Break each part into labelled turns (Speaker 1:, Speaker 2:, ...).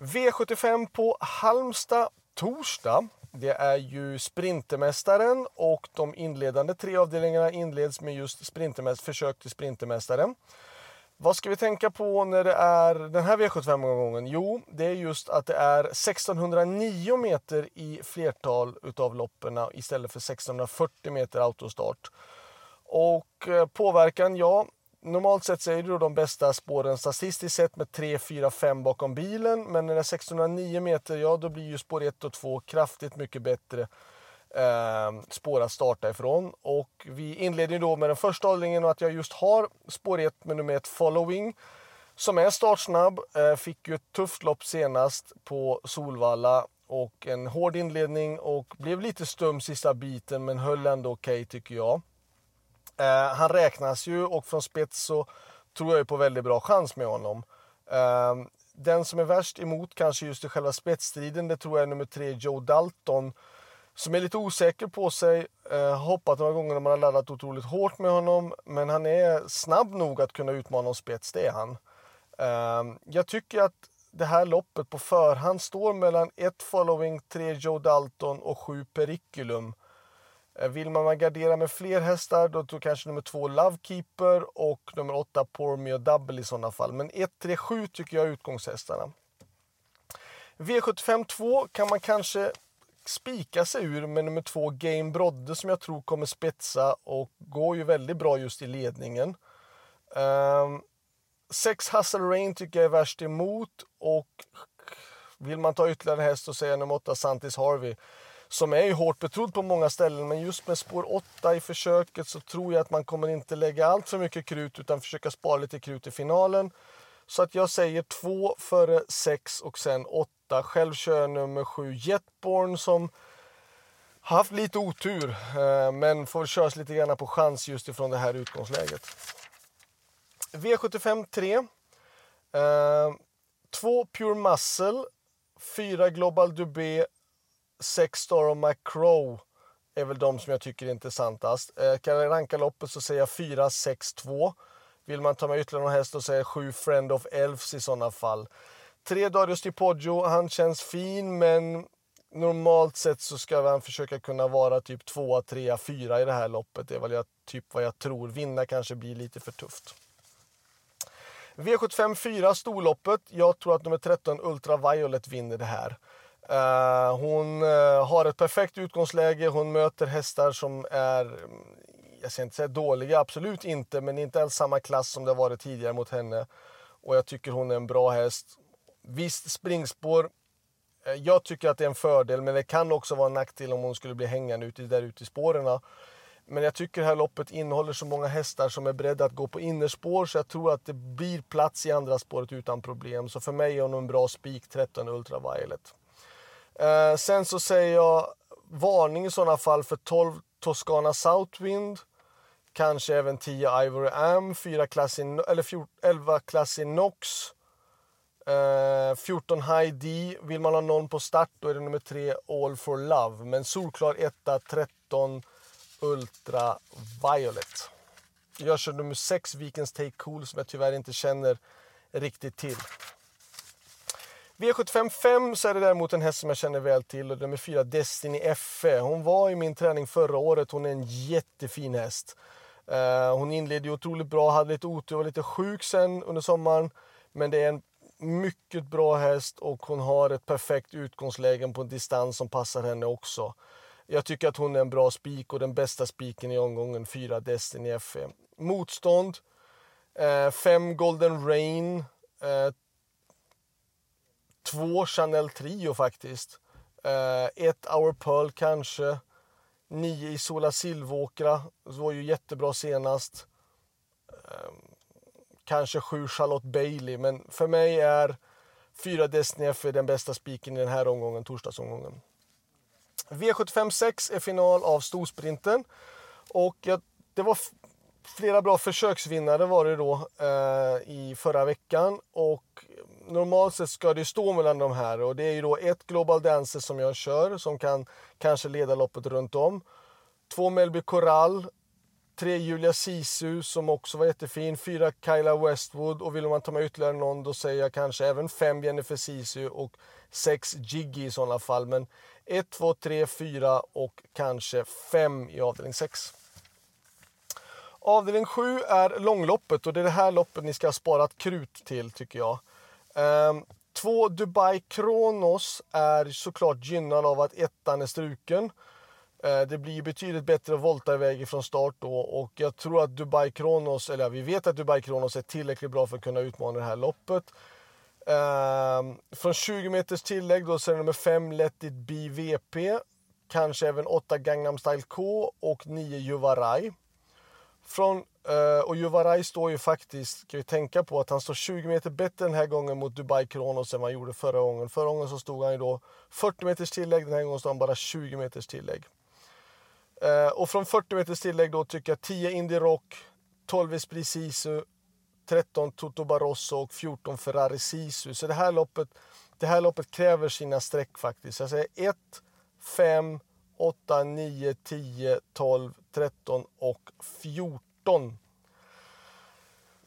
Speaker 1: V75 på Halmstad torsdag. Det är ju Sprintermästaren och de inledande tre avdelningarna inleds med just sprintermäst försök till Sprintermästaren. Vad ska vi tänka på när det är den här V75-omgången? Jo, det är just att det är 1609 meter i flertal utav loppen istället för 1640 meter autostart. Och eh, påverkan, ja, normalt sett så är det de bästa spåren statistiskt sett med 3, 4, 5 bakom bilen. Men när det är 609 meter, ja då blir ju spår 1 och 2 kraftigt mycket bättre eh, spår att starta ifrån. Och vi inleder då med den första avdelningen och att jag just har spår 1 med nummer 1 Following. Som är startsnabb, eh, fick ju ett tufft lopp senast på Solvalla och en hård inledning och blev lite stum sista biten men höll ändå okej okay, tycker jag. Eh, han räknas ju och från spets så tror jag på väldigt bra chans med honom. Eh, den som är värst emot kanske just i själva spetsstriden, det tror jag är nummer tre Joe Dalton. Som är lite osäker på sig, eh, hoppat några gånger när man har laddat otroligt hårt med honom. Men han är snabb nog att kunna utmana om spets, det är han. Eh, jag tycker att det här loppet på förhand står mellan ett following, tre Joe Dalton och sju Periculum. Eh, vill man gardera med fler hästar då tror kanske nummer två Lovekeeper och nummer åtta Pormio Double i sådana fall. Men 1, 3, 7 tycker jag är utgångshästarna. V75 2 kan man kanske spika sig ur med nummer två Game Brodde som jag tror kommer spetsa och går ju väldigt bra just i ledningen. Um, sex Hustle Rain tycker jag är värst emot och vill man ta ytterligare häst så säger jag nummer åtta Santis Harvey som är ju hårt betrodd på många ställen. Men just med spår 8 i försöket så tror jag att man kommer inte lägga allt för mycket krut utan försöka spara lite krut i finalen. Så att jag säger 2 före 6 och sen 8. Själv kör jag nummer 7 Jetborn som har haft lite otur eh, men får köras lite grann på chans just ifrån det här utgångsläget. V75 3. 2 Pure Muscle, 4 Global Dubé, Sex Star och McCrow är väl de som jag tycker är intressantast. Eh, kan jag ranka loppet så säger jag 4, 6, 2. Vill man ta med ytterligare någon häst så säger jag 7 Friend of Elves i sådana fall. 3 Darius Di Poggio, han känns fin men normalt sett så ska han försöka kunna vara typ 2, 3, 4 i det här loppet. Det är väl jag, typ vad jag tror. Vinna kanske blir lite för tufft. V75 4, storloppet. Jag tror att nummer 13 Ultra Violet vinner det här. Eh, hon uh, har ett perfekt utgångsläge. Hon möter hästar som är, mm, jag ska inte säga dåliga, absolut inte, men inte alls samma klass som det varit tidigare mot henne. Och jag tycker hon är en bra häst. Visst, springspår. Eh, jag tycker att det är en fördel, men det kan också vara en nackdel om hon skulle bli hängande ute, där ute i spåren. Men jag tycker det här loppet innehåller så många hästar som är beredda att gå på innerspår så jag tror att det blir plats i andra spåret utan problem. Så för mig är hon en bra spik 13 Ultraviolet. Eh, sen så säger jag varning i sådana fall för 12 Toscana Southwind. Kanske även 10 Ivory Am, 4 klass i, eller 14, 11 klass i Nox. Eh, 14 High D. Vill man ha någon på start då är det nummer 3 All for Love. Men solklar 1 13 Ultra Violet. Jag kör nummer 6 Vikens Take Cool som jag tyvärr inte känner riktigt till. V75 5 så är det däremot en häst som jag känner väl till och nummer 4 Destiny FE. Hon var i min träning förra året. Hon är en jättefin häst. Eh, hon inledde otroligt bra, hade lite otur, var lite sjuk sen under sommaren. Men det är en mycket bra häst och hon har ett perfekt utgångsläge på en distans som passar henne också. Jag tycker att hon är en bra spik och den bästa spiken i omgången, fyra Destiny FE. Motstånd, eh, 5 Golden Rain, eh, två Chanel Trio faktiskt. Eh, ett Our Pearl kanske. Nio Isola Silvåkra, var ju jättebra senast. Eh, kanske sju Charlotte Bailey, men för mig är fyra Destiny F den bästa spiken i den här omgången, torsdagsomgången. V75 6 är final av storsprinten och jag, det var flera bra försöksvinnare var det då eh, i förra veckan och normalt sett ska det stå mellan de här och det är ju då ett Global Dancer som jag kör som kan kanske leda loppet runt om. Två Melby Coral, tre Julia Sisu som också var jättefin. Fyra Kyla Westwood och vill man ta med ytterligare någon då säger jag kanske även fem Jennifer Sisu och sex Jiggy i sådana fall. Men 1, 2, 3, 4 och kanske fem i avdelning sex. Avdelning 7 är långloppet och det är det här loppet ni ska ha sparat krut till tycker jag. Um, två Dubai Kronos är såklart gynnad av att ettan är struken. Eh, det blir betydligt bättre att volta iväg från start då och jag tror att Dubai Kronos, eller vi vet att Dubai Kronos är tillräckligt bra för att kunna utmana det här loppet. Ehm, från 20 meters tillägg då så är det nummer 5 Let It Be VP. Kanske även 8 Gangnam Style K och 9 Juvarai. Från, uh, och Juvarai står ju faktiskt, ska vi tänka på att han står 20 meter bättre den här gången mot Dubai Kronos än vad han gjorde förra gången. Förra gången så stod han ju då 40 meters tillägg, den här gången står han bara 20 meters tillägg. Uh, och från 40 meters tillägg då tycker jag 10 Indy Rock, 12 Esprit Sisu, 13 Toto Barroso och 14 Ferrari Sisu. Så det här loppet, det här loppet kräver sina streck faktiskt. Jag säger 1, 5, 8, 9, 10, 12, 13 och 14.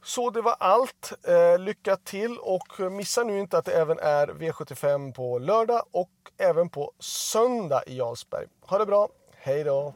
Speaker 1: Så det var allt. Eh, lycka till och missa nu inte att det även är V75 på lördag och även på söndag i Jarlsberg. Ha det bra. Hej då!